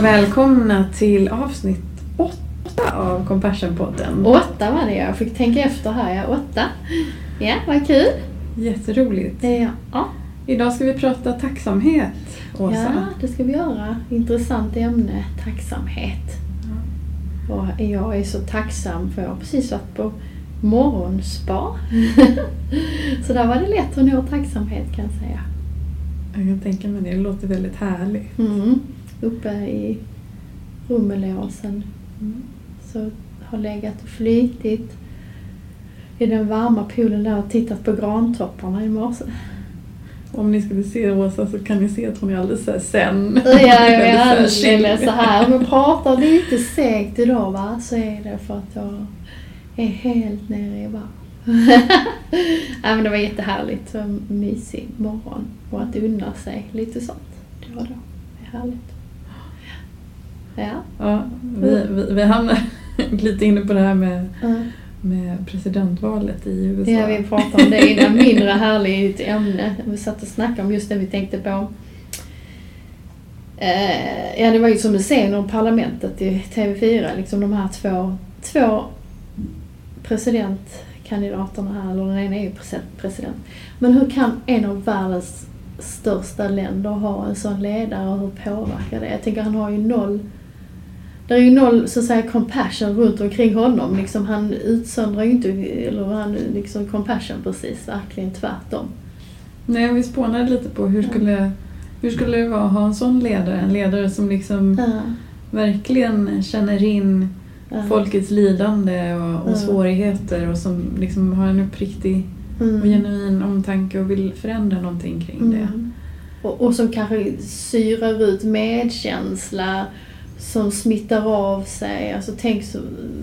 Och välkomna till avsnitt åtta av Compassion-podden. Åtta var det jag fick tänka efter här, ja. Åtta. Ja, vad kul. Jätteroligt. Ja, ja. Idag ska vi prata tacksamhet, Åsa. ja det ska vi göra. Intressant ämne, tacksamhet. Och jag är så tacksam för jag har precis varit på morgonspa. så där var det lätt att nå tacksamhet kan jag säga. Jag kan tänka mig det. Det låter väldigt härligt. Mm. Uppe i Rummelåsen. Mm. Så har legat och flytit i den varma poolen där och tittat på grantopparna i morse. Om ni skulle se Åsa så kan ni se att hon är alldeles så här zen. Ja, jag är alldeles så här. Om jag pratar lite segt idag va, så är det för att jag är helt nere i varv. ja, men det var jättehärligt. Så mysig morgon. Och att unna sig lite sånt. Det var då. Det är härligt. Ja. Ja, vi, vi, vi hamnar lite inne på det här med, Ja. med presidentvalet i USA. Ja, vi pratade om det innan. Mindre härligt ämne. Vi satt och snackade om just det vi tänkte på. Eh, ja, det var ju som du ser om parlamentet i TV4, liksom de här två, två presidentkandidaterna här, eller den ena är ju presi- president. Men hur kan en av världens största länder ha en sån ledare och hur påverkar det? Jag tänker han har ju noll det är ju noll så att säga compassion runt omkring honom. Liksom, han utsöndrar ju inte, eller han liksom compassion precis, verkligen tvärtom. Nej, vi spånade lite på hur skulle, hur skulle det vara att ha en sån ledare? En ledare som liksom Ja, verkligen känner in ja. folkets lidande och, och Ja. svårigheter och som liksom har en uppriktig och Mm. genuin omtanke och vill förändra någonting kring det. Mm. Och, och som kanske syrar ut medkänsla som smittar av sig. Alltså tänk så,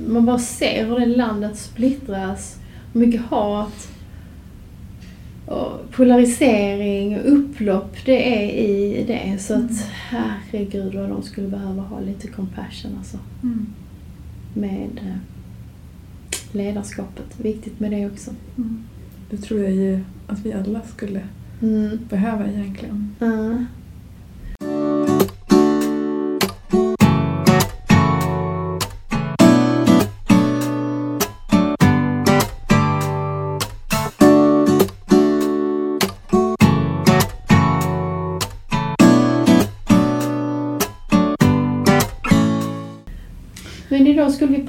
man bara ser hur det landet splittras. Hur mycket hat och polarisering och upplopp det är i det. Så att herregud vad de skulle behöva ha lite compassion alltså. Mm. Med eh, ledarskapet. Viktigt med det också. Mm. Det tror jag ju att vi alla skulle Mm. behöva egentligen. Ja.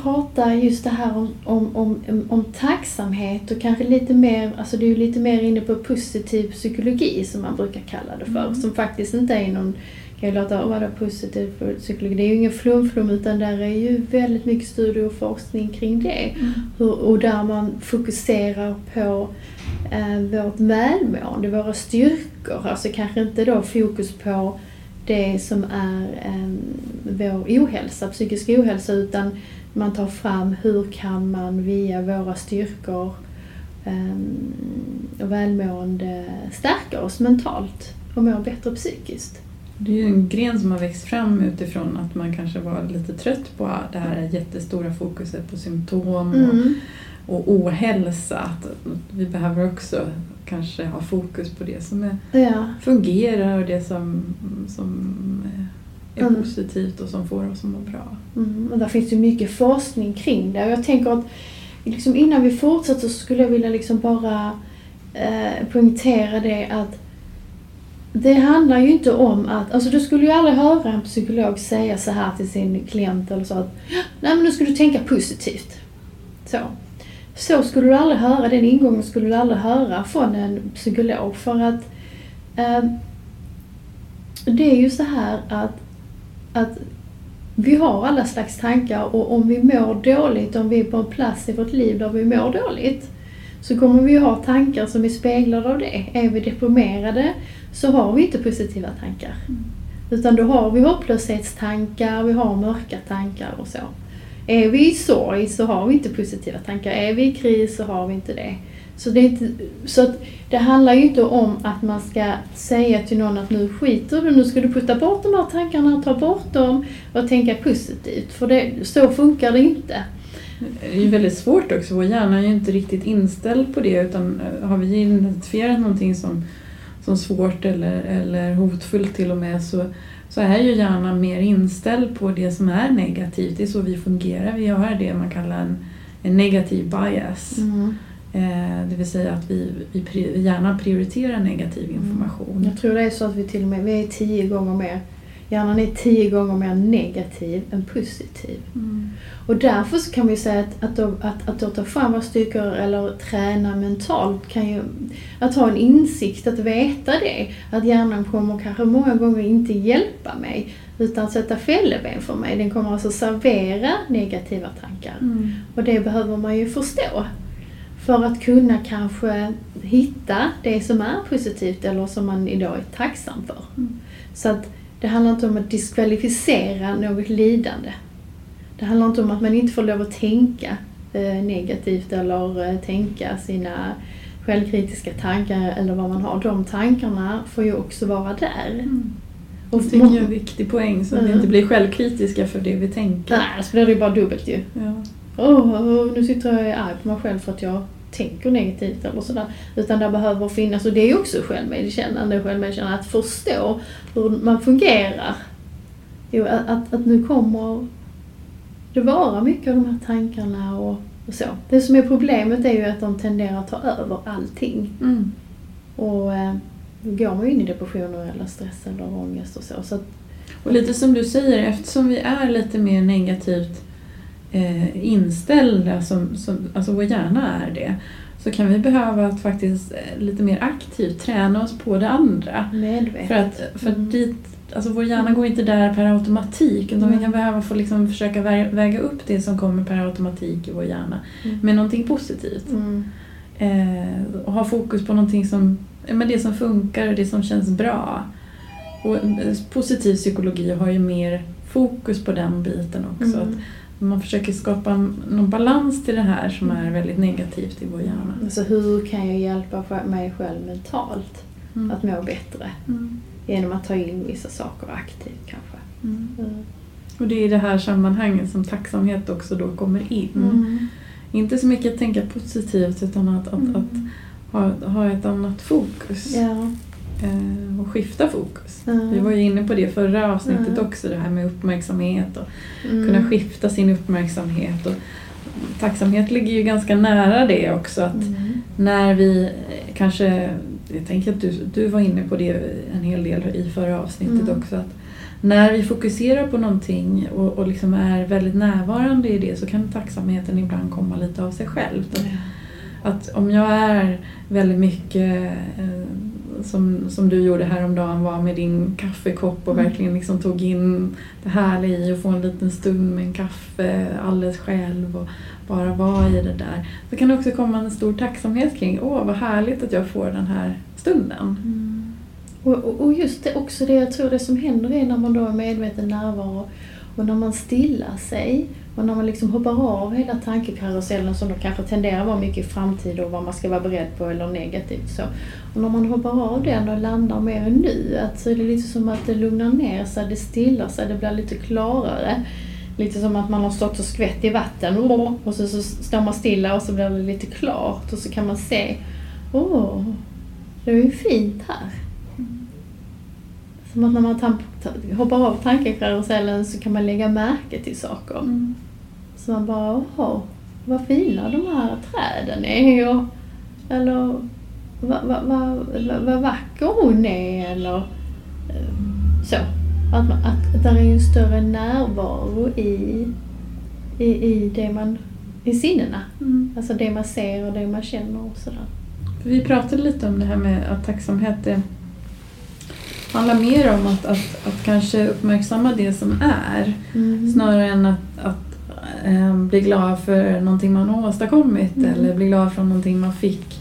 Idag skulle vi prata just det här om, om, om, om tacksamhet och kanske lite mer, alltså det är lite mer inne på positiv psykologi som man brukar kalla det för. Mm. Som faktiskt inte är någon, kan ju låta, vad är positiv psykologi? Det är ju ingen flum-flum utan där är ju väldigt mycket studier och forskning kring det. Hur, och där man fokuserar på eh, vårt välmående, våra styrkor. Alltså kanske inte då fokus på det som är eh, vår ohälsa, psykisk ohälsa, utan man tar fram hur kan man via våra styrkor eh, och välmående stärka oss mentalt och må bättre psykiskt. Det är ju en gren som har växt fram utifrån att man kanske var lite trött på det här jättestora fokuset på symptom och, Mm. och ohälsa. Att vi behöver också kanske ha fokus på det som är, Ja. fungerar och det som, som är Mm. positivt och som får oss att må bra. Mm, och där finns ju mycket forskning kring det. Och jag tänker att liksom innan vi fortsätter så skulle jag vilja liksom bara eh, poängtera det att det handlar ju inte om att, alltså du skulle ju aldrig höra en psykolog säga så här till sin klient eller så att nej men nu ska du tänka positivt. Så. Så skulle du aldrig höra, den ingången skulle du aldrig höra från en psykolog för att eh, det är ju så här att, att vi har alla slags tankar och om vi mår dåligt, om vi är på en plats i vårt liv där vi mår dåligt, så kommer vi ha tankar som är speglade av det. Är vi deprimerade så har vi inte positiva tankar. Utan då har vi hopplöshetstankar, vi har mörka tankar och så. Är vi i sorg så har vi inte positiva tankar. Är vi i kris så har vi inte det. Så det, inte, så att det handlar ju inte om att man ska säga till någon att nu skiter du, nu ska du putta bort de här tankarna, ta bort dem och tänka positivt. För det, så funkar det inte. Det är ju väldigt svårt också, vår hjärna är ju inte riktigt inställd på det utan eh, har vi identifierat någonting som, som svårt eller, eller hotfullt till och med så, så är ju hjärnan mer inställd på det som är negativt. Det är så vi fungerar. Vi har det man kallar en, en negativ bias. Mm. Eh, det vill säga att vi, vi hjärnan prioriterar negativ information. Jag tror det är så att vi till och med vi är tio gånger mer, hjärnan är tio gånger mer negativ än positiv. Mm. Och därför så kan vi säga att, att, då, att, att då ta fram våra styrkor eller träna mentalt kan ju, att ha en insikt, att veta det, att hjärnan kommer kanske många gånger inte hjälpa mig utan sätta fälleben för mig. Den kommer alltså servera negativa tankar. Mm. Och det behöver man ju förstå. För att kunna kanske hitta det som är positivt eller som man idag är tacksam för. Mm. Så att det handlar inte om att diskvalificera något lidande. Det handlar inte om att man inte får lov att tänka eh, negativt eller eh, tänka sina självkritiska tankar eller vad man har. De tankarna får ju också vara där. Mm. Och Det är en viktig poäng så att vi Mm. inte blir självkritiska för det vi tänker. Nej, så blir det ju bara dubbelt ju. Ja. Åh, oh, nu sitter jag och är arg på mig själv för att jag tänker negativt eller sådär. Utan det behöver finnas, och det är också självmedkännande, självmedkännande, att förstå hur man fungerar. Jo, att, att, att nu kommer det vara mycket av de här tankarna och, och så. Det som är problemet är ju att de tenderar att ta över allting. Mm. Och eh, då går man ju in i depressioner eller stress eller ångest och så. så att, Och lite som du säger, eftersom vi är lite mer negativt eh, inställda, som, som, alltså vår hjärna är det, så kan vi behöva att faktiskt eh, lite mer aktivt träna oss på det andra. medvetet. För att, för Mm. dit, alltså vår hjärna går inte där per automatik utan vi Mm. kan behöva få liksom försöka vä- väga upp det som kommer per automatik i vår hjärna Mm. med någonting positivt. Mm. Eh, och ha fokus på någonting som, men det som funkar och det som känns bra. Och eh, positiv psykologi har ju mer fokus på den biten också. Mm. Att man försöker skapa någon balans till det här som är väldigt negativt i vår hjärna. Alltså hur kan jag hjälpa mig själv mentalt Mm. att må bättre? Mm. Genom att ta in vissa saker aktivt kanske. Mm. Mm. Och det är i det här sammanhanget som tacksamhet också då kommer in. Mm. Inte så mycket att tänka positivt utan att, att, Mm. att ha, ha ett annat fokus. Ja. Eh, och skifta fokus. Mm. Vi var ju inne på det förra avsnittet Mm. också, det här med uppmärksamhet och Mm. kunna skifta sin uppmärksamhet. Och tacksamhet ligger ju ganska nära det också. att Mm. När vi eh, kanske, jag tänker att du, du var inne på det en hel del i förra avsnittet Mm. också. att När vi fokuserar på någonting och, och liksom är väldigt närvarande i det så kan tacksamheten ibland komma lite av sig själv. Att, att om jag är väldigt mycket eh, som, som du gjorde häromdagen var med din kaffekopp och Mm. verkligen liksom tog in det härliga i att få en liten stund med en kaffe alldeles själv och bara vara i det där. Så kan det också komma en stor tacksamhet kring, åh vad härligt att jag får den här stunden. Mm. Och, och, och just det, också det jag tror det som händer är när man då är medveten närvaro och när man stillar sig och när man liksom hoppar av hela tankekarusellen som då kanske tenderar att vara mycket i framtid och vad man ska vara beredd på eller negativt så. Och när man hoppar av den och landar mer i nuet så är det lite som att det lugnar ner sig, det stillar sig, det blir lite klarare. Lite som att man har stått och skvätt i vatten och så, så står man stilla och så blir det lite klart och så kan man se, åh, det är ju fint här. Som att när man hoppar av tankekarusellen så kan man lägga märke till saker. Mm. Så man bara, åh, vad fina de här träden är. Och, eller vad va, va, va, vad vacker hon är. Eller eh, så. Att, man, att, att det är en större närvaro i, i, i det man, i sinnena. Mm. Alltså det man ser och det man känner och sådär. Vi pratade lite om det här med att tacksamhet det handlar mer om att, att, att kanske uppmärksamma det som är Mm. snarare än att, att eh, bli glad för någonting man har åstadkommit Mm. eller bli glad för någonting man fick.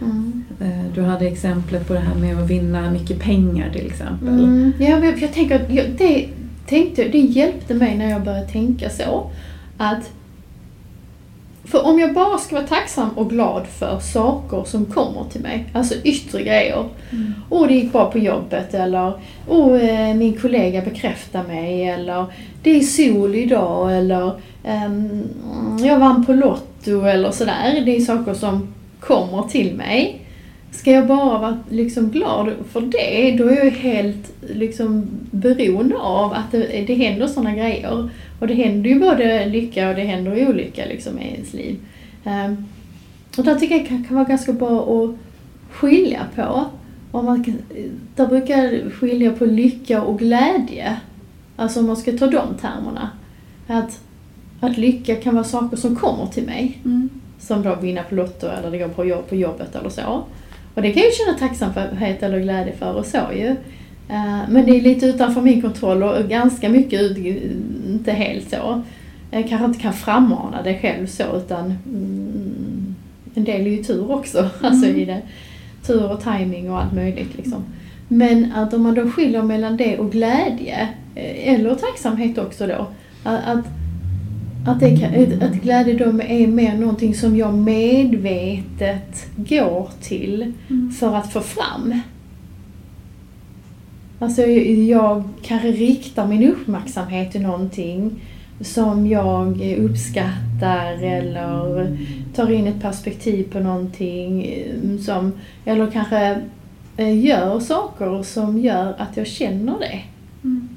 Mm. Eh, du hade exemplet på det här med att vinna mycket pengar till exempel. Mm. Ja, jag, jag tänker jag, det, tänkte, det hjälpte mig när jag började tänka så. Att för om jag bara ska vara tacksam och glad för saker som kommer till mig, alltså yttre grejer. Mm. Åh, det gick bra på jobbet eller åh, eh, min kollega bekräftar mig eller det är sol idag eller ehm, jag vann på Lotto eller sådär. Det är saker som kommer till mig. ska jag bara vara liksom glad för det, då är jag helt liksom beroende av att det, det händer sådana grejer. Och det händer ju både lycka och det händer olycka liksom i ens liv. Um, och där tycker jag kan, kan vara ganska bra att skilja på. Om man, där brukar jag skilja på lycka och glädje. Alltså om man ska ta de termerna. Att, att lycka kan vara saker som kommer till mig. Mm. Som då vinna på Lotto eller det går jobb, på jobbet eller så. Och det kan jag känna tacksamhet eller glädje för och så ju. Eh, men det är lite utanför min kontroll och ganska mycket, inte helt så. Jag kanske inte kan frammana det själv så utan mm, en del är ju tur också. Mm. Alltså i det. Tur och timing och allt möjligt liksom. Men att om man då skiljer mellan det och glädje, eh, eller tacksamhet också då. Att, att, det, att glädje då är mer någonting som jag medvetet går till mm. för att få fram. Alltså jag kanske riktar min uppmärksamhet till någonting som jag uppskattar eller tar in ett perspektiv på någonting eh, som, eller kanske eh, gör saker som gör att jag känner det. Mm.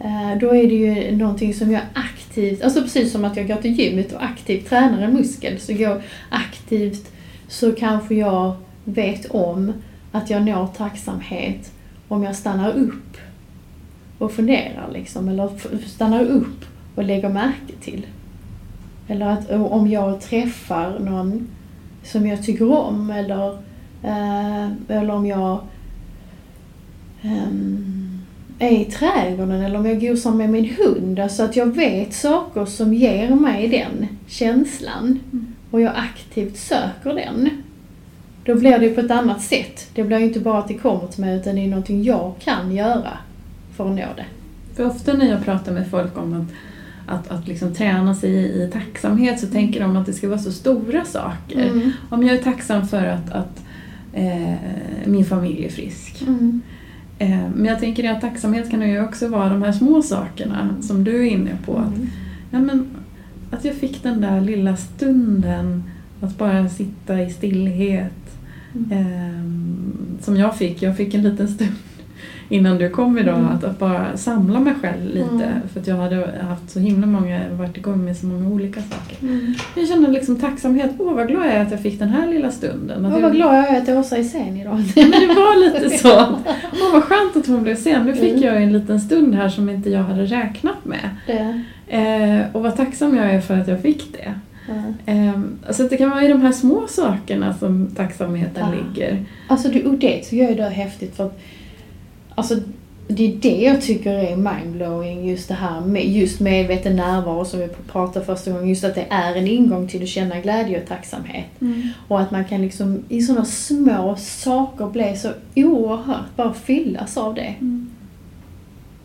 Eh, då är det ju någonting som jag aktivt, alltså precis som att jag går till gymmet och aktivt tränar en muskel, så går aktivt så kanske jag vet om att jag når tacksamhet om jag stannar upp och funderar liksom, eller stannar upp och lägger märke till. Eller att om jag träffar någon som jag tycker om eller, eh, eller om jag um, är i trädgården eller om jag gosar med min hund. Alltså att jag vet saker som ger mig den känslan mm. och jag aktivt söker den. Då blir det på ett annat sätt. Det blir inte bara att det kommer till mig utan det är någonting jag kan göra för att nå det. För ofta när jag pratar med folk om att att, att liksom träna sig i, i tacksamhet så tänker de att det ska vara så stora saker. Mm. Om jag är tacksam för att, att eh, min familj är frisk. Mm. Eh, men jag tänker att tacksamhet kan ju också vara de här små sakerna som du är inne på. Att, mm. ja, men, att jag fick den där lilla stunden att bara sitta i stillhet. Mm. Som jag fick. Jag fick en liten stund innan du kom idag mm. att, att, bara samla mig själv lite. Mm. För att jag hade haft så himla många, varit igång med så många olika saker. Mm. Jag kände liksom tacksamhet. Åh vad glad jag är att jag fick den här lilla stunden. Åh vad glad jag är att Åsa är sen idag. Men det var lite så. Åh vad skönt att hon blev sen. Nu fick mm. jag en liten stund här som inte jag hade räknat med. Eh, och vad tacksam jag är för att jag fick det. Mm. Så det kan vara i de här små sakerna som tacksamheten ja. ligger. Alltså det, och det tycker jag är häftigt för att Alltså, det är det jag tycker är mindblowing, just det här med just medveten närvaro som vi pratade första gången, just att det är en ingång till att känna glädje och tacksamhet. Mm. Och att man kan liksom i sådana små saker bli så oerhört, bara fyllas av det. Mm.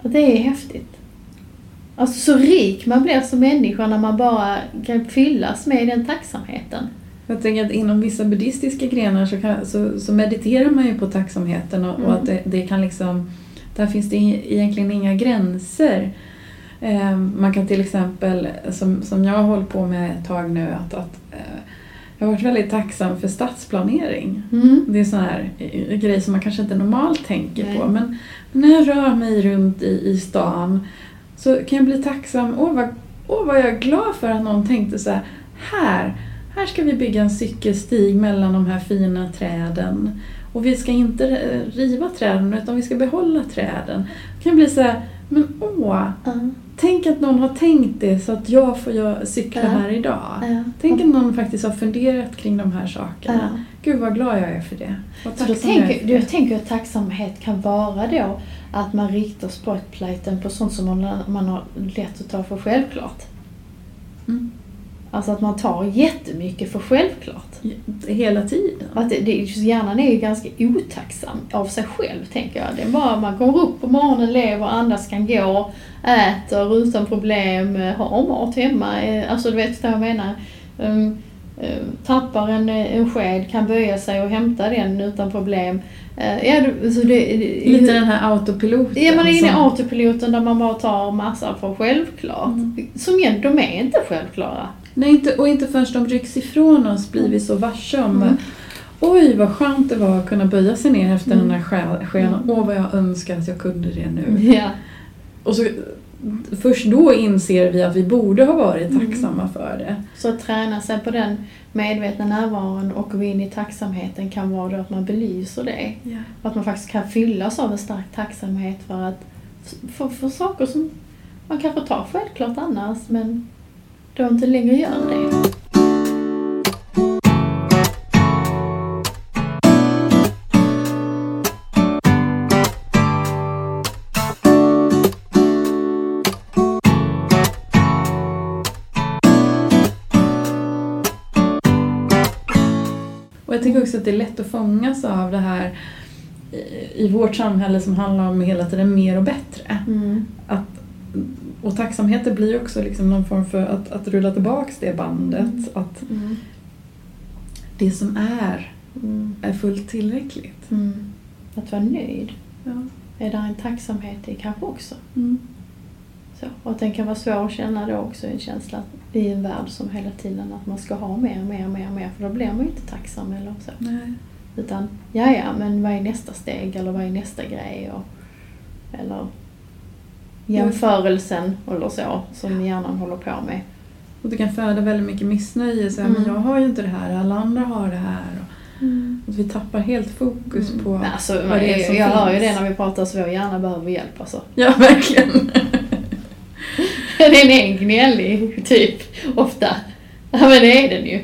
Och det är häftigt. Alltså så rik man blir som människa när man bara kan fyllas med den tacksamheten. Jag tänker att inom vissa buddhistiska grenar så, kan, så, så mediterar man ju på tacksamheten och, mm. och att det, det, kan liksom, där finns det egentligen inga gränser. Eh, man kan till exempel, som, som jag har hållit på med ett tag nu, att, att eh, jag har varit väldigt tacksam för stadsplanering. Mm. Det är sån här eh, grej som man kanske inte normalt tänker Nej. på. Men när jag rör mig runt i, i stan så kan jag bli tacksam. Åh vad, åh, vad jag är glad för att någon tänkte så här, här här ska vi bygga en cykelstig mellan de här fina träden. Och vi ska inte riva träden utan vi ska behålla träden. Det kan bli så här, men åh, mm. tänk att någon har tänkt det så att jag får cykla mm. här idag. Mm. Tänk att någon faktiskt har funderat kring de här sakerna. Gud vad glad jag är för det. Så då tänker, jag, jag tänker att tacksamhet kan vara då att man riktar spotlighten på sånt som man, man har lätt att ta för självklart. Mm. Alltså att man tar jättemycket för självklart. Hela tiden. Att det, det, hjärnan är ju ganska otacksam av sig själv, tänker jag. Det är bara man kommer upp på morgonen, lever, andas, kan gå, äter utan problem, har mat hemma. Eh, alltså du vet vad jag menar. Um, um, tappar en, en sked, kan böja sig och hämta den utan problem. Uh, ja, så det, Lite den här autopiloten. Ja, man är inne i autopiloten där man bara tar massa för självklart. Mm. Som igen, de är inte självklara. Nej, inte, och inte förrän de rycks ifrån oss blir vi så varse om, mm. oj vad skönt det var att kunna böja sig ner efter Mm. den här skenan. Mm. Åh vad jag önskar att jag kunde det nu. Ja. Och så, först då inser vi att vi borde ha varit Mm. tacksamma för det. Så att träna sig på den medvetna närvaron och gå in i tacksamheten kan vara då att man belyser det. Och att man faktiskt kan fyllas av en stark tacksamhet för, att, för, för saker som man kanske tar självklart annars men då inte längre gör det. Och jag tycker också att det är lätt att fångas av det här i, vårt samhälle som handlar om hela tiden mer och bättre. Mm. Att, och tacksamhet blir också liksom någon form för att, att rulla tillbaks det bandet. Mm. Att Mm. det som är, Mm. är fullt tillräckligt. Mm. Att vara nöjd Ja. är där en tacksamhet i kanske också. Mm. Så. Och att den kan vara svår att känna då också, en känsla att i en värld som hela tiden att man ska ha mer, mer, mer, mer för då blir man ju inte tacksam eller så. Nej. Utan, ja ja, men vad är nästa steg eller vad är nästa grej? Och, eller jämförelsen eller så som hjärnan håller på med. Och det kan föda väldigt mycket missnöje. Så här, Mm. Men jag har ju inte det här, alla andra har det här. Och att vi tappar helt fokus på Men Alltså, vad det är som jag hör ju finns. det när vi pratar så vår hjärna behöver hjälp alltså. Ja, verkligen. Den är en gnällig typ, ofta. Ja men det är den ju.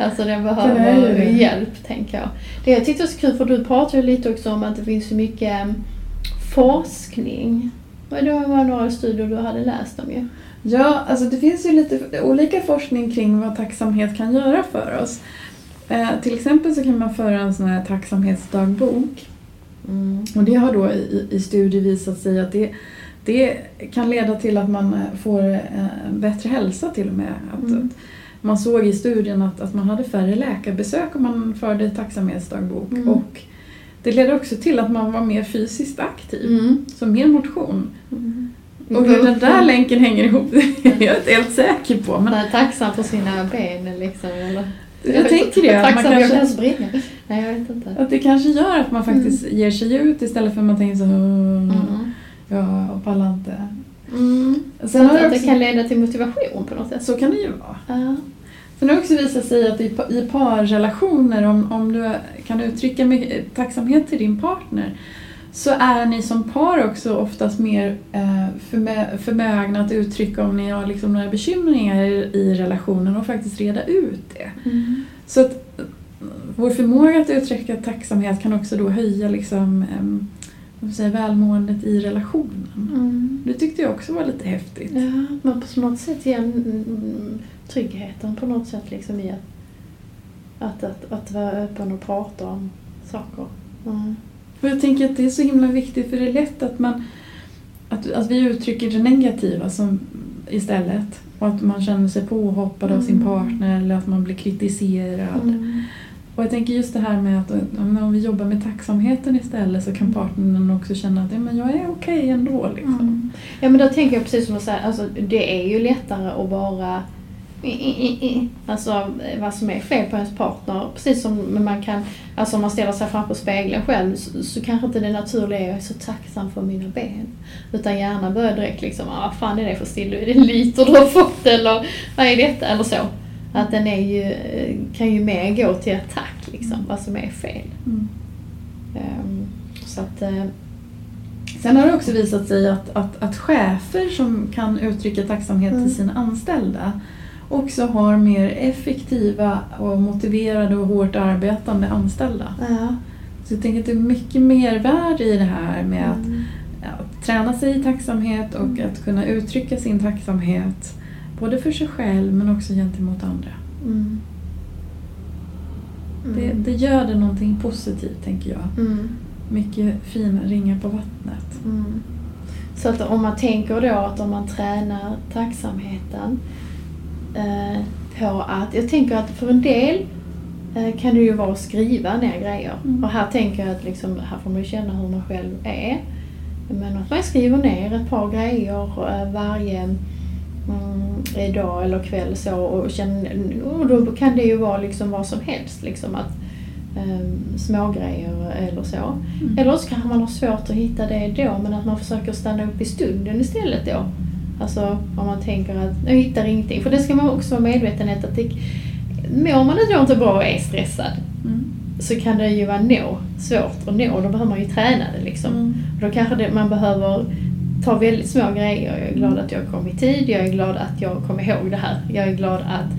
Alltså den behöver det. hjälp, tänker jag. Det jag tyckte var så kul, för du pratade ju lite också om att det finns så mycket mm, forskning. Och det var några studier du hade läst om ju. Ja, alltså det finns ju lite olika forskning kring vad tacksamhet kan göra för oss. Eh, till exempel så kan man föra en sån här tacksamhetsdagbok. Mm. Och det har då i, i studier visat sig att det, det kan leda till att man eh, får eh, bättre hälsa till och med. Att, Mm. man såg i studien att, att man hade färre läkarbesök om man förde tacksamhetsdagbok. Mm. Och det ledde också till att man var mer fysiskt aktiv. Mm. Så mer motion. Mm. Och hur den där länken hänger ihop det är jag inte helt säker på. Men Man är tacksam för sina ben liksom, eller? jag tänker det. Att, man jag kanske. Nej, jag vet inte. att det kanske gör att man faktiskt ger sig ut istället för att man tänker så Ja, och pallar inte. Mm. Sen att, det att det också, kan leda till motivation på något sätt. så kan det ju vara. Ja. Sen har det också visat sig att i, pa- i parrelationer, om, om du kan uttrycka mycket tacksamhet till din partner, så är ni som par också oftast mer eh, förmö, förmögna att uttrycka om ni har liksom några bekymringar i, i relationen och faktiskt reda ut det. Mm. Så att eh, vår förmåga att uttrycka tacksamhet kan också då höja liksom, säga, välmåendet i relationen. Mm. Det tyckte jag också var lite häftigt. Ja, men på något sätt ger mm, tryggheten på något sätt liksom i att, att, att, vara öppen och prata om saker. Mm. Och jag tänker att det är så himla viktigt för det är lätt att man att, att vi uttrycker det negativa som, istället. Och att man känner sig påhoppad av sin Mm. partner eller att man blir kritiserad. Mm. Och jag tänker just det här med att om vi jobbar med tacksamheten istället så kan Mm. partnern också känna att ja, men jag är okej ändå. Liksom. Mm. Ja men då tänker jag precis som du säger, alltså, det är ju lättare att vara Alltså vad som är fel på ens partner. Precis som man kan, alltså om man ställer sig framför spegeln själv så, så kanske inte det naturliga är jag är så tacksam för mina ben. Utan hjärnan börjar direkt liksom, ah, vad fan är det för stil? Är det liter du har fått eller vad är detta? Eller så. Att den är ju, kan ju mer gå till attack liksom, vad som är fel. Mm. Ehm, så att, eh, Sen har det också visat sig att, att, att chefer som kan uttrycka tacksamhet Mm. till sina anställda också har mer effektiva och motiverade och hårt arbetande anställda. ja. Så jag tänker att det är mycket mer värde i det här med att, Mm. att träna sig i tacksamhet och Mm. att kunna uttrycka sin tacksamhet både för sig själv men också gentemot andra. Mm. Det, det gör det någonting positivt tänker jag. Mm. Mycket fina ringar på vattnet. Mm. Så att om man tänker då att om man tränar tacksamheten eh, på att, jag tänker att för en del eh, kan det ju vara att skriva ner grejer. Mm. Och här tänker jag att liksom, här får man känna hur man själv är. Men att man skriver ner ett par grejer eh, varje mm, dag eller kväll så och, känner, och då kan det ju vara liksom vad som helst. Liksom att um, smågrejer eller så. Mm. Eller så kanske man har svårt att hitta det då men att man försöker stanna upp i stunden istället då. Alltså om man tänker att jag hittar ingenting. För det ska man också vara medveten om att det, mår man inte bra och är stressad Mm. så kan det ju vara nå, svårt att nå. Då behöver man ju träna det liksom. Mm. Då kanske det, man behöver ta väldigt små grejer. Jag är glad att jag kom i tid, jag är glad att jag kom ihåg det här. Jag är glad att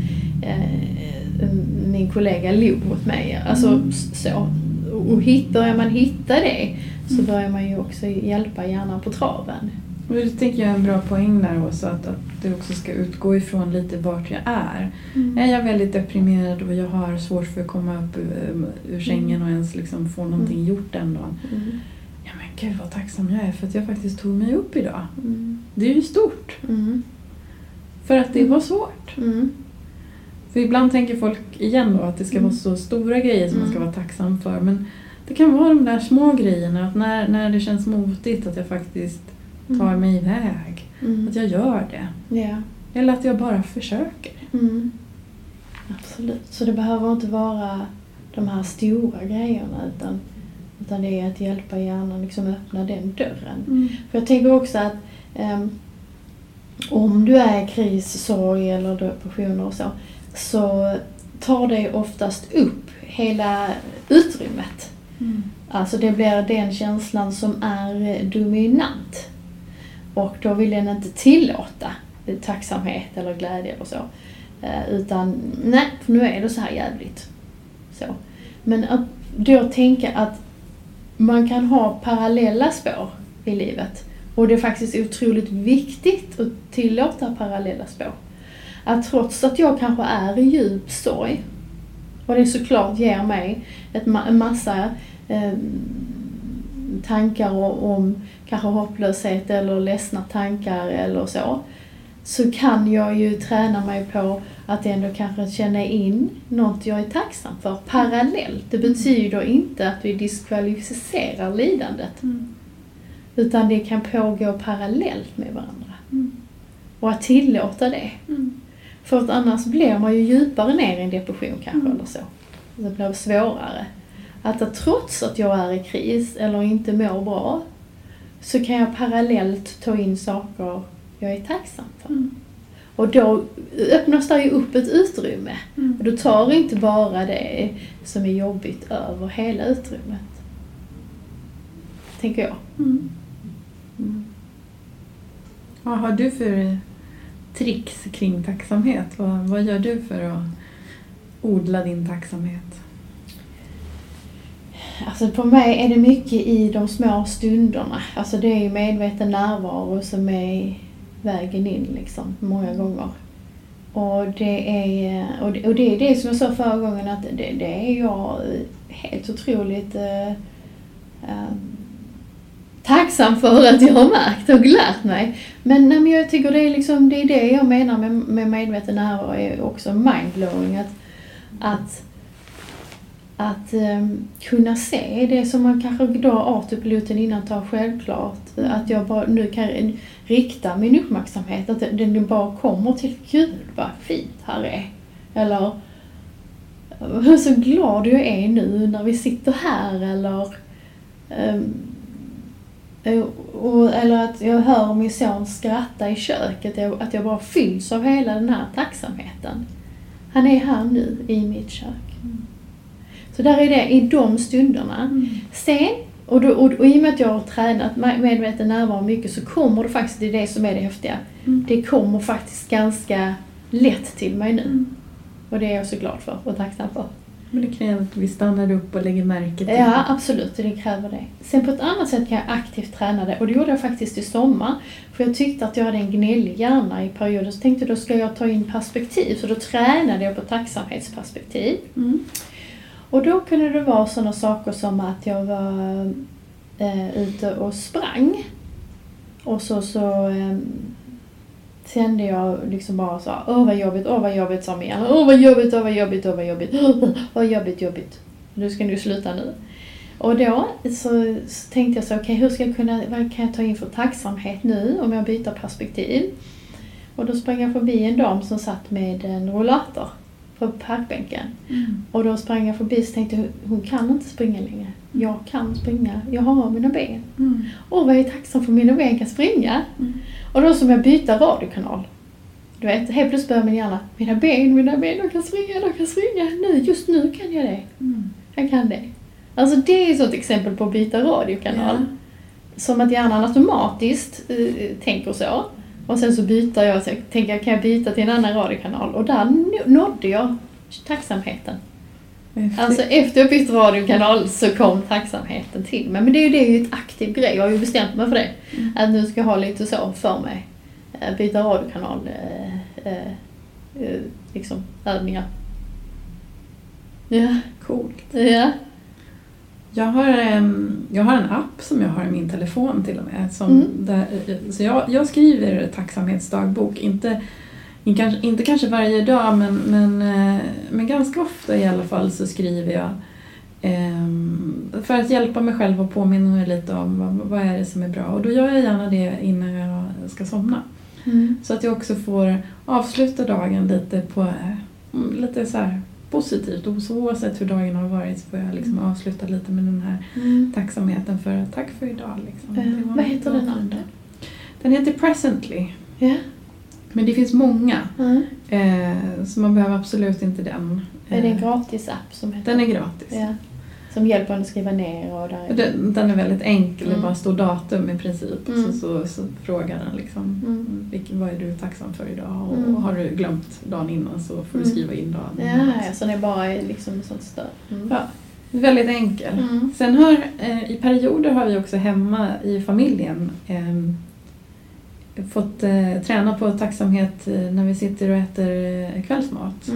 eh, min kollega log mot mig. Alltså Mm. så. Och hit, börjar man hitta det så Mm. börjar man ju också hjälpa hjärnan på traven. Och det tänker jag är en bra poäng där också, att, att du också ska utgå ifrån lite vart jag är. Är jag väldigt deprimerad och jag har svårt för att komma upp ur, ur sängen och ens liksom få någonting gjort den dagen. Mm. Gud vad tacksam jag är för att jag faktiskt tog mig upp idag. Mm. Det är ju stort. Mm. För att det var svårt. Mm. För ibland tänker folk igen då att det ska Mm. vara så stora grejer som man ska Mm. vara tacksam för. Men det kan vara de där små grejerna, att när, när det känns motigt att jag faktiskt tar mig iväg. Mm. Att jag gör det. Ja. Eller att jag bara försöker. Mm. Absolut. Så det behöver inte vara de här stora grejerna utan, utan det är att hjälpa hjärnan liksom öppna den dörren. För jag tänker också att ehm, om du är i kris, sorg eller depressioner och så, så tar det oftast upp hela utrymmet. Mm. Alltså det blir den känslan som är dominant. Och då vill den inte tillåta tacksamhet eller glädje eller så. Eh, Utan nej, nu är det så här jävligt. Så. Men att då tänka att man kan ha parallella spår i livet. Och det är faktiskt otroligt viktigt att tillåta parallella spår. Att trots att jag kanske är i djup sorg och det såklart ger mig ett ma- en massa eh, tankar om, om kanske hopplöshet eller ledsna tankar eller så. Så kan jag ju träna mig på att ändå kanske känna in något jag är tacksam för parallellt. Det betyder inte att vi diskvalificerar lidandet. Mm. Utan det kan pågå parallellt med varandra. Mm. Och att tillåta det. Mm. För att annars blir man ju djupare ner i en depression kanske Mm. eller så. Det blir svårare. Att, att trots att jag är i kris eller inte mår bra så kan jag parallellt ta in saker jag är tacksam för. Mm. Och då öppnas det ju upp ett utrymme. Mm. Då tar inte bara det som är jobbigt över hela utrymmet. Tänker jag. Mm. Mm. Vad har du för tricks kring tacksamhet? Vad, vad gör du för att odla din tacksamhet? Alltså på mig är det mycket i de små stunderna. Alltså det är ju medveten närvaro som är vägen in liksom, många gånger. Och det är, och det, och det, är det som jag sa förra gången att det, det är jag helt otroligt eh, eh, tacksam för att jag har märkt och lärt mig. Men, nej, men jag tycker det är liksom, det är det jag menar med, med medveten närvaro är också mindblowing. Att, att att ehm, kunna se det som man kanske då autopiloten innan tar självklart. Att jag bara nu kan rikta min uppmärksamhet. Att den bara kommer till Gud vad fint här är. Eller hur så glad jag är nu när vi sitter här. Eller ehm, och, eller att jag hör min son skratta i köket. jag- Att jag bara fylls av hela den här tacksamheten. Han är här nu i mitt kök. Mm. Så där är det i de stunderna. Sen, och, då, och, och i och med att jag har tränat med- medveten närvaro mycket så kommer det faktiskt, det är det som är det häftiga. Mm. Det kommer faktiskt ganska lätt till mig nu. Mm. Och det är jag så glad för och tacksam för. Men det kräver att vi stannar upp och lägger märke till Ja, absolut. Det kräver det. Sen på ett annat sätt kan jag aktivt träna det. Och det gjorde jag faktiskt i sommar. För jag tyckte att jag hade en gnällig hjärna i perioder. Så tänkte jag då ska jag ta in perspektiv. Så då tränade jag på tacksamhetsperspektiv. Mm. Och då kunde det vara sådana saker som att jag var eh, ute och sprang. Och så, så eh, kände jag liksom bara så åh vad jobbigt, åh vad jobbigt sa Mia. Åh vad jobbigt, åh vad jobbigt, åh vad jobbigt, vad jobbigt, jobbigt. Nu ska du sluta nu. Och då så, så tänkte jag så, okej hur ska jag kunna, vad kan jag ta in för tacksamhet nu om jag byter perspektiv? Och då sprang jag förbi en dam som satt med en rollator på parkbänken. Mm. Och då sprang jag förbi och tänkte hon kan inte springa längre. Jag kan springa, jag har mina ben. Mm. Vad jag är tacksam för att mina ben kan springa. Mm. Och då som jag byta radiokanal. Du vet, helt plötsligt börjar min hjärna, mina ben, mina ben, de kan springa, de kan springa. Nu, just nu kan jag det. Mm. Jag kan det. Alltså det är ett sånt exempel på att byta radiokanal. Ja. Som att hjärnan automatiskt eh, tänker så. Och sen så byter jag, så tänker jag, kan jag byta till en annan radiokanal? Och där nå- nådde jag tacksamheten. Häftigt. Alltså efter jag bytte radiokanal så kom tacksamheten till mig. Men det är ju, det är ju ett aktiv grej, jag har ju bestämt mig för det. Mm. Att nu ska jag ha lite så för mig. Eh, Byta radiokanal, eh, eh, eh, liksom övningar. Ja, Coolt. ja. Jag har, en, jag har en app som jag har i min telefon till och med. Som Mm. där, så jag, jag skriver tacksamhetsdagbok. Inte, in- kanske- inte kanske varje dag men, men, eh, men ganska ofta i alla fall så skriver jag ehm, för att hjälpa mig själv och påminna mig lite om vad, vad är det som är bra. Och då gör jag gärna det innan jag ska somna. Mm. Så att jag också får avsluta dagen lite på eh, lite så här positivt. Och så oavsett hur dagen har varit så får jag liksom Mm. avsluta lite med den här Mm. tacksamheten för tack för idag. Liksom. Eh, vad heter den appen? Den heter Presently. Ja. Men det finns många. Mm. Eh, så man behöver absolut inte den. Är det en Eh, gratis app som heter? Den är gratis. Ja. Som hjälper en att skriva ner och där är... Den, den är väldigt enkel, det Mm. bara står datum i princip. Mm. Så, så, så frågar den liksom, Mm. vilken, vad är du tacksam för idag? Och Mm. har du glömt dagen innan så får du Mm. skriva in dagen Ja, ja, så det är bara liksom sånt stöd. Mm. Ja. Väldigt enkel. Mm. Sen har, eh, i perioder har vi också hemma i familjen eh, fått eh, träna på tacksamhet eh, när vi sitter och äter eh, kvällsmat.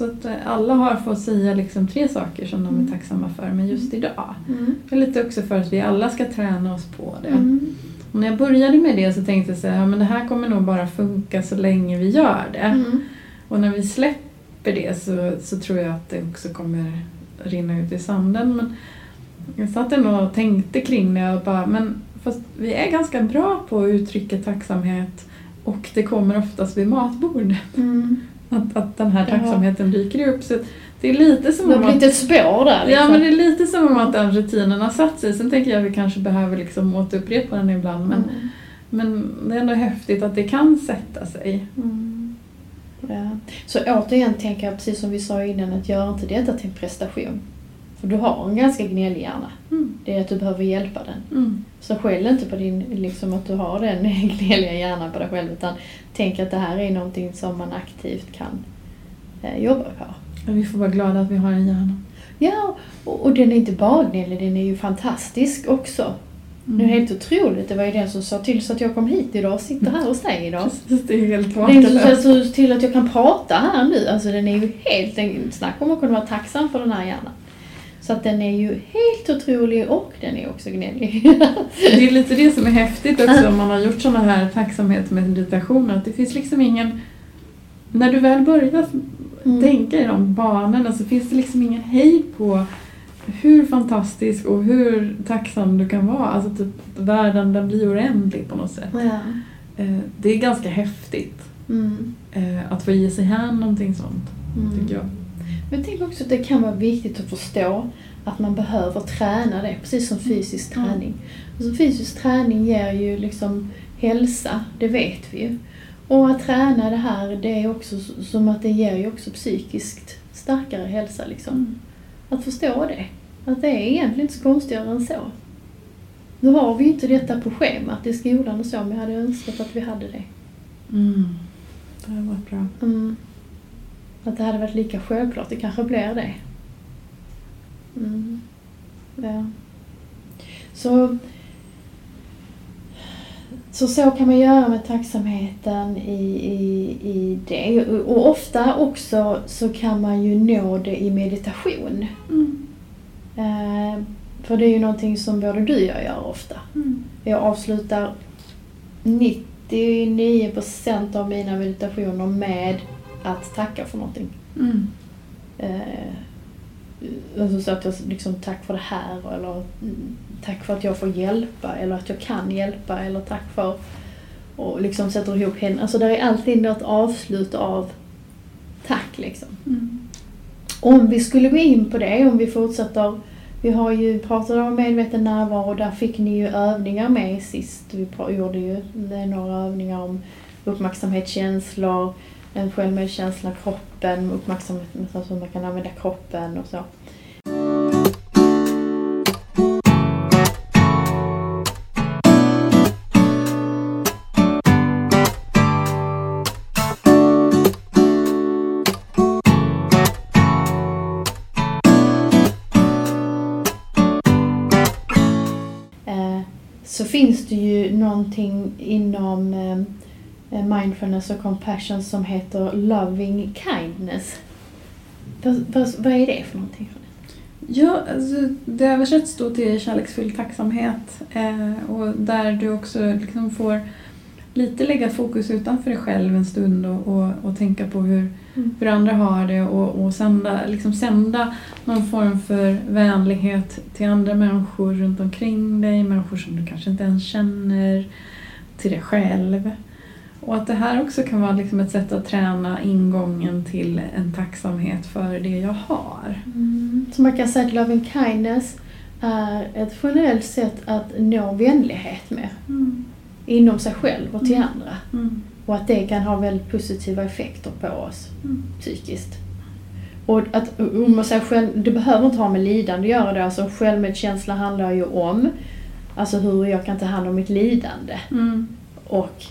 Mm. Så att eh, alla har fått säga liksom tre saker som de Mm. är tacksamma för, men just idag. Mm. Det är lite också för att vi alla ska träna oss på det. Mm. Och när jag började med det så tänkte jag så här, ja, men det här kommer nog bara funka så länge vi gör det. Mm. Och när vi släpper det så, så tror jag att det också kommer rinna ut i sanden. Men jag satt ändå och tänkte kring det och bara, men fast vi är ganska bra på att uttrycka tacksamhet och det kommer oftast vid matbord. Mm. Att, att den här Ja. tacksamheten dyker upp. Så det är lite som Det har blivit ett spår där liksom. ja, men det är lite som om att den rutinen har satt sig. Sen tänker jag att vi kanske behöver liksom återupprepa den ibland. Men, Mm. men det är ändå häftigt att det kan sätta sig. Mm. Ja. Så återigen tänker jag, precis som vi sa innan, att gör inte detta till en prestation. För du har en ganska gnällig hjärna. Mm. Det är att du behöver hjälpa den. Mm. Så skäll inte på din, liksom att du har den gnälliga hjärnan på dig själv, utan tänk att det här är någonting som man aktivt kan eh, jobba på. Och Vi får vara glada att vi har en hjärna. Ja, och, och den är inte bara gnällig, den är ju fantastisk också. Mm. Det är helt otroligt. Det var ju den som sa till så att jag kom hit idag och sitter här hos dig idag. Precis, det är helt Den som makalöst. sa till att jag kan prata här nu. Alltså den är ju helt, snacka om att kunna vara tacksam för den här hjärnan. Så att den är ju helt otrolig och den är också gnällig. Det är lite det som är häftigt också om man har gjort sådana här tacksamhetsmeditationer. Att det finns liksom ingen... När du väl börjar Mm. tänka i de banorna så finns det liksom ingen hejd på hur fantastisk och hur tacksam du kan vara. Alltså typ världen den blir oändlig på något sätt. Ja. Eh, Det är ganska häftigt Mm. eh, att få ge sig hän någonting sånt, Mm. tycker jag. Men jag tänker också att det kan vara viktigt att förstå att man behöver träna det, precis som fysisk Mm. träning. Alltså fysisk träning ger ju liksom hälsa, det vet vi ju. Och att träna det här, det är också som att det ger ju också psykiskt starkare hälsa liksom. Mm. Att förstå det. Att det är egentligen inte så konstigare än så. Nu har vi ju inte detta på schemat i skolan och så, men jag hade önskat att vi hade det. Mm. Det har varit bra. Mm. Att det hade varit lika självklart, det kanske blir det. Mm. Ja. Så, så så kan man göra med tacksamheten i, i, i det. Och ofta också så kan man ju nå det i meditation. Mm. Eh, för det är ju någonting som både du och jag gör ofta. Mm. Jag avslutar 99% av mina meditationer med att tacka för någonting. Mm. Eh, alltså så att jag liksom, tack för det här eller mm, tack för att jag får hjälpa eller att jag kan hjälpa eller tack för och liksom sätter ihop händerna. Alltså där är alltid något avslut av tack liksom. Mm. Om vi skulle gå in på det, om vi fortsätter vi har ju pratat om medveten närvaro och där fick ni ju övningar med sist. Vi gjorde ju några övningar om uppmärksamhet, känslor, en självmedkänsla, kroppen, uppmärksamhet, alltså så hur man kan använda kroppen och så. Eh, så finns det ju någonting inom eh, mindfulness och compassion som heter loving kindness. Vad, är det för någonting? Ja, alltså, det översätts då till kärleksfull tacksamhet eh, och där du också liksom får lite lägga fokus utanför dig själv en stund och, och, och tänka på hur, hur andra har det och, och sända, liksom sända någon form för vänlighet till andra människor runt omkring dig, människor som du kanske inte ens känner, till dig själv. Och att det här också kan vara liksom ett sätt att träna ingången till en tacksamhet för det jag har. Mm. Så man kan säga att loving kindness är ett generellt sätt att nå vänlighet med. Inom sig själv och till Mm. andra. Mm. Och att det kan ha väldigt positiva effekter på oss Mm. psykiskt. Och att om man säger själv, det behöver inte ha med lidande att göra det. Alltså självmedkänsla handlar ju om alltså hur jag kan ta hand om mitt lidande. Mm. Och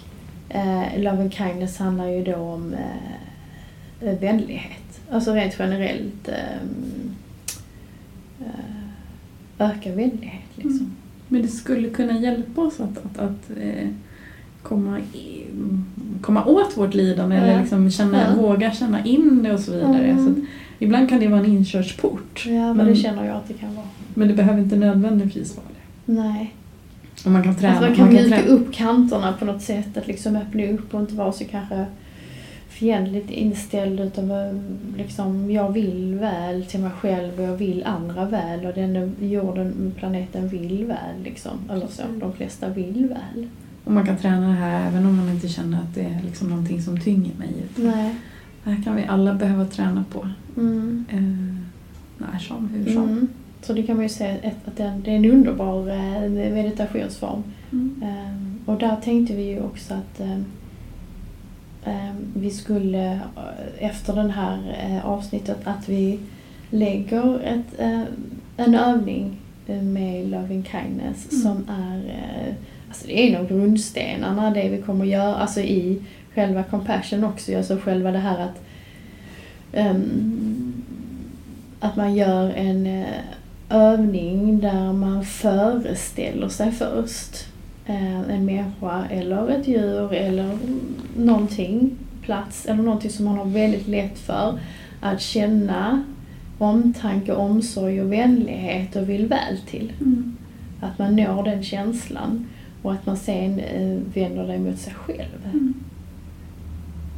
eh, love and kindness handlar ju då om eh, vänlighet. Alltså rent generellt ehm, eh, öka vänlighet liksom. Mm. Men det skulle kunna hjälpa oss att, att, att eh, komma, i, komma åt vårt lidande Ja. eller liksom känna, Ja. våga känna in det och så vidare. Mm. Så att, ibland kan det vara en inkörsport. Ja, men, Men- det känner jag att det kan vara. Men det behöver inte nödvändigtvis vara det. Nej. Och man kan träna. Alltså man kan man mjuka träna. upp kanterna på något sätt. Att liksom öppna upp och inte vara så kanske fientligt inställd utan liksom, jag vill väl till mig själv och jag vill andra väl och den jorden, planeten vill väl liksom. Eller så, de flesta vill väl. Och man kan träna det här även om man inte känner att det är liksom någonting som tynger mig. Nej. Det här kan vi alla behöva träna på. Mm. Eh, när som, hur som. Mm. Så det kan man ju säga att, det är- det en underbar eh, meditationsform. Mm. Ehm, och där tänkte vi ju också att ehm, ehm, vi skulle eh, efter den här eh, avsnittet att vi lägger ett, en övning med Loving Kindness Mm. som är Alltså det är en av grundstenarna det vi kommer göra, alltså i själva compassion också, alltså själva det här att ehm, att man gör en övning där man föreställer sig först eh, en människa eller ett djur eller någonting, plats eller någonting som man har väldigt lätt för att känna omtanke, omsorg och vänlighet och vill väl till. Mm. Att man når den känslan och att man sen eh, vänder det mot sig själv Mm.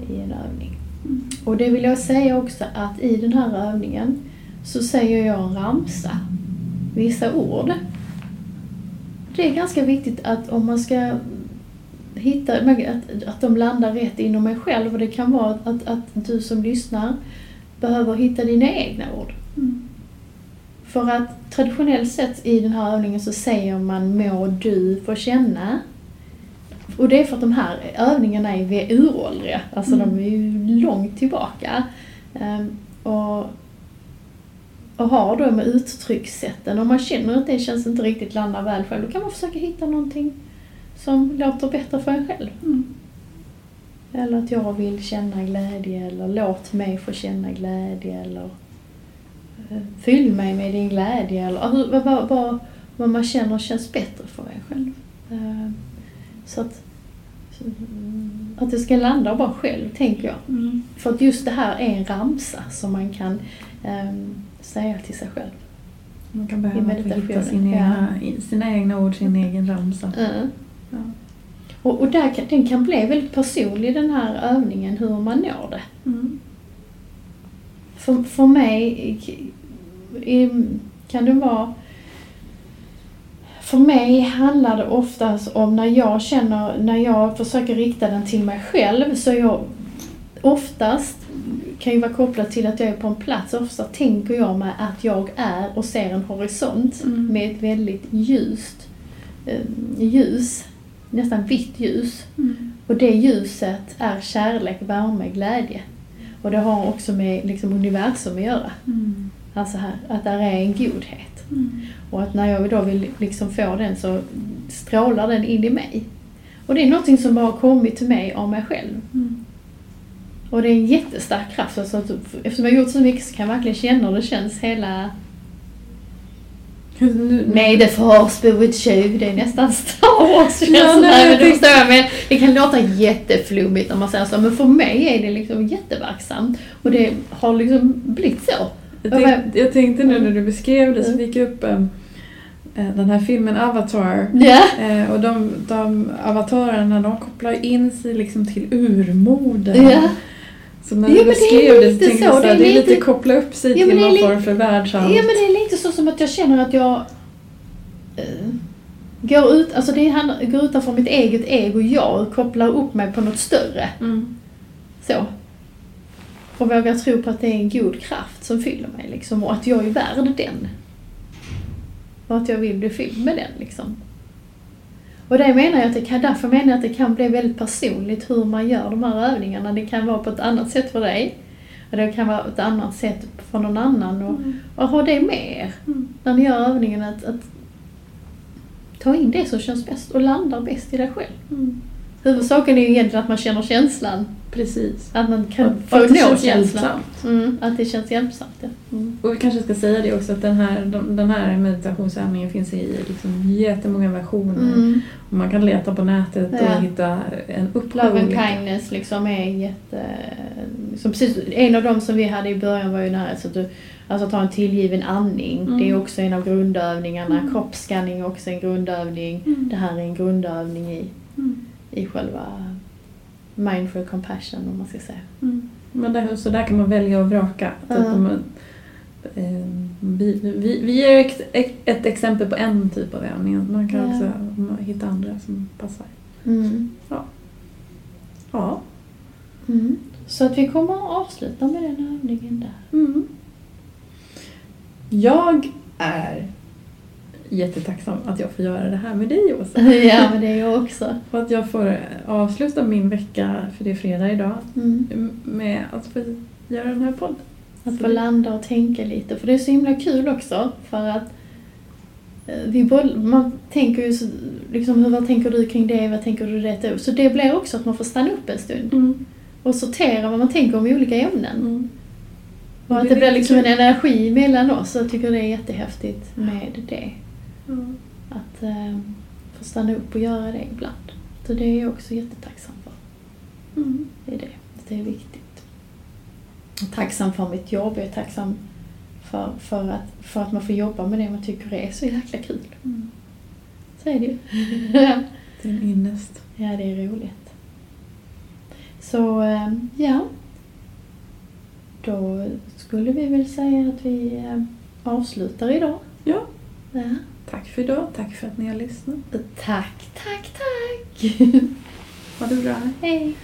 i en övning. Mm. Och det vill jag säga också att i den här övningen så säger jag en ramsa, vissa ord. Det är ganska viktigt att om man ska hitta, att, att de landar rätt inom mig själv och det kan vara att, att, att du som lyssnar behöver hitta dina egna ord. Mm. För att traditionellt sett i den här övningen så säger man må du få känna. Och det är för att de här övningarna är uråldriga, alltså Mm. de är ju långt tillbaka. Ehm, och, och har då med uttryckssätten, om man känner att det känns inte riktigt landar väl själv, då kan man försöka hitta någonting som låter bättre för en själv. Mm. Eller att jag vill känna glädje eller låt mig få känna glädje eller eh, fyll mig med din glädje eller vad, vad, vad, vad man känner känns bättre för en själv. Eh, Så att, att det ska landa bara själv, tänker jag. Mm. För att just det här är en ramsa som man kan ehm, säga till sig själv. Man kan behöva få hitta meditationen, sin ja. egna, i- sina egna ord, sin egen ramsa. Mm. Ja. Och, och där kan, den kan bli väldigt personlig den här övningen, hur man når det. Mm. För, för mig kan det vara... För mig handlar det oftast om när jag känner, när jag försöker rikta den till mig själv så är jag oftast kan ju vara kopplat till att jag är på en plats. Ofta tänker jag mig att jag är och ser en horisont Mm. med ett väldigt ljust eh, ljus, nästan vitt ljus. Mm. Och det ljuset är kärlek, värme, glädje. Och det har också med liksom, universum att göra. Mm. Alltså här, att där är en godhet. Mm. Och att när jag då vill liksom få den så strålar den in i mig. Och det är någonting som bara har kommit till mig av mig själv. Mm. Och det är en jättestark kraft. Alltså eftersom jag har gjort så mycket så kan jag verkligen känna hur det känns hela... May the force be with you. Det är nästan Star Wars Ja, nej, jag men du tänkte- förstår jag, men Det kan låta jätteflummigt när man säger så, men för mig är det liksom jätteverksamt. Och det har liksom blivit så. Jag, tänk, jag tänkte nu när du beskrev det så Mm. fick jag upp em, eh, den här filmen Avatar. Eh, och de, de avatarerna de kopplar in sig liksom till urmodern. Ja. Så när Ja, du beskrev det så lite tänkte jag här, det är lite lite- koppla upp sig Ja, till någon form för världsalt. Ja men det är lite så som att jag känner att jag eh, går ut, alltså det handlar, går utanför mitt eget ego, jag och kopplar upp mig på något större. Mm. Så. Och vågar tro på att det är en god kraft som fyller mig liksom och att jag är värd den. Och att jag vill bli fylld med den liksom. Och det menar jag att det kan, därför menar jag att det kan bli väldigt personligt hur man gör de här övningarna. Det kan vara på ett annat sätt för dig. Och det kan vara på ett annat sätt för någon annan. Och, Mm. och ha det med er Mm. när ni gör övningen. Att, att ta in det som känns bäst och landar bäst i dig själv. Mm. Huvudsaken är ju egentligen att man känner känslan. Precis. Att man kan Och få att det nå känns känslan. hjälpsamt. Mm, att det känns hjälpsamt. Ja. Mm. Och vi kanske ska säga det också att den här, de- den här meditationsövningen finns i liksom jättemånga versioner. Mm. Och man kan leta på nätet Ja. och hitta en uppsjö Love and kindness liksom är jätte... Som precis, en av dem som vi hade i början var ju den här så att du, alltså ta en tillgiven andning. Mm. Det är också en av grundövningarna. Mm. Kroppsskanning är också en grundövning. Mm. Det här är en grundövning i, Mm. I själva mindful compassion om man ska säga. Mm. Men där, så där kan man välja och vraka. Ja. eh, vi, vi, vi ger ett, ett exempel på en typ av övning. Man kan Ja. också hitta andra som passar. Mm. Ja. Mm. Så att vi kommer att avsluta med den övningen där. Mm. Jag är jättetacksam att jag får göra det här med dig Åsa. ja, men det är jag också. Och att jag får avsluta min vecka, för det är fredag idag, Mm. med att få göra den här podden. Att få landa och tänka lite. För det är så himla kul också. För att eh, vi boll, man tänker ju så, liksom, hur, vad tänker du kring det, vad tänker du detta? Så det blir också att man får stanna upp en stund Mm. och sortera vad man tänker om olika ämnen. Mm. Och att Det det blir liksom en jättekul. energi mellan oss. Jag tycker det är jättehäftigt med det. Ja. Att eh, få stanna upp och göra det ibland. Så det är jag också jättetacksam för. Mm. Det är det. Det är viktigt. Jag är tacksam för mitt jobb. Jag är tacksam för, för, att, för att man får jobba med det man tycker är så jäkla kul. Mm. Så är det ju. Det är en ynnest. ja, det är roligt. Så, eh, ja. Då skulle vi väl säga att vi eh, avslutar idag. Ja. Ja. Tack för idag. Tack för att ni har lyssnat. Tack, tack, tack! Ha det bra. Hej!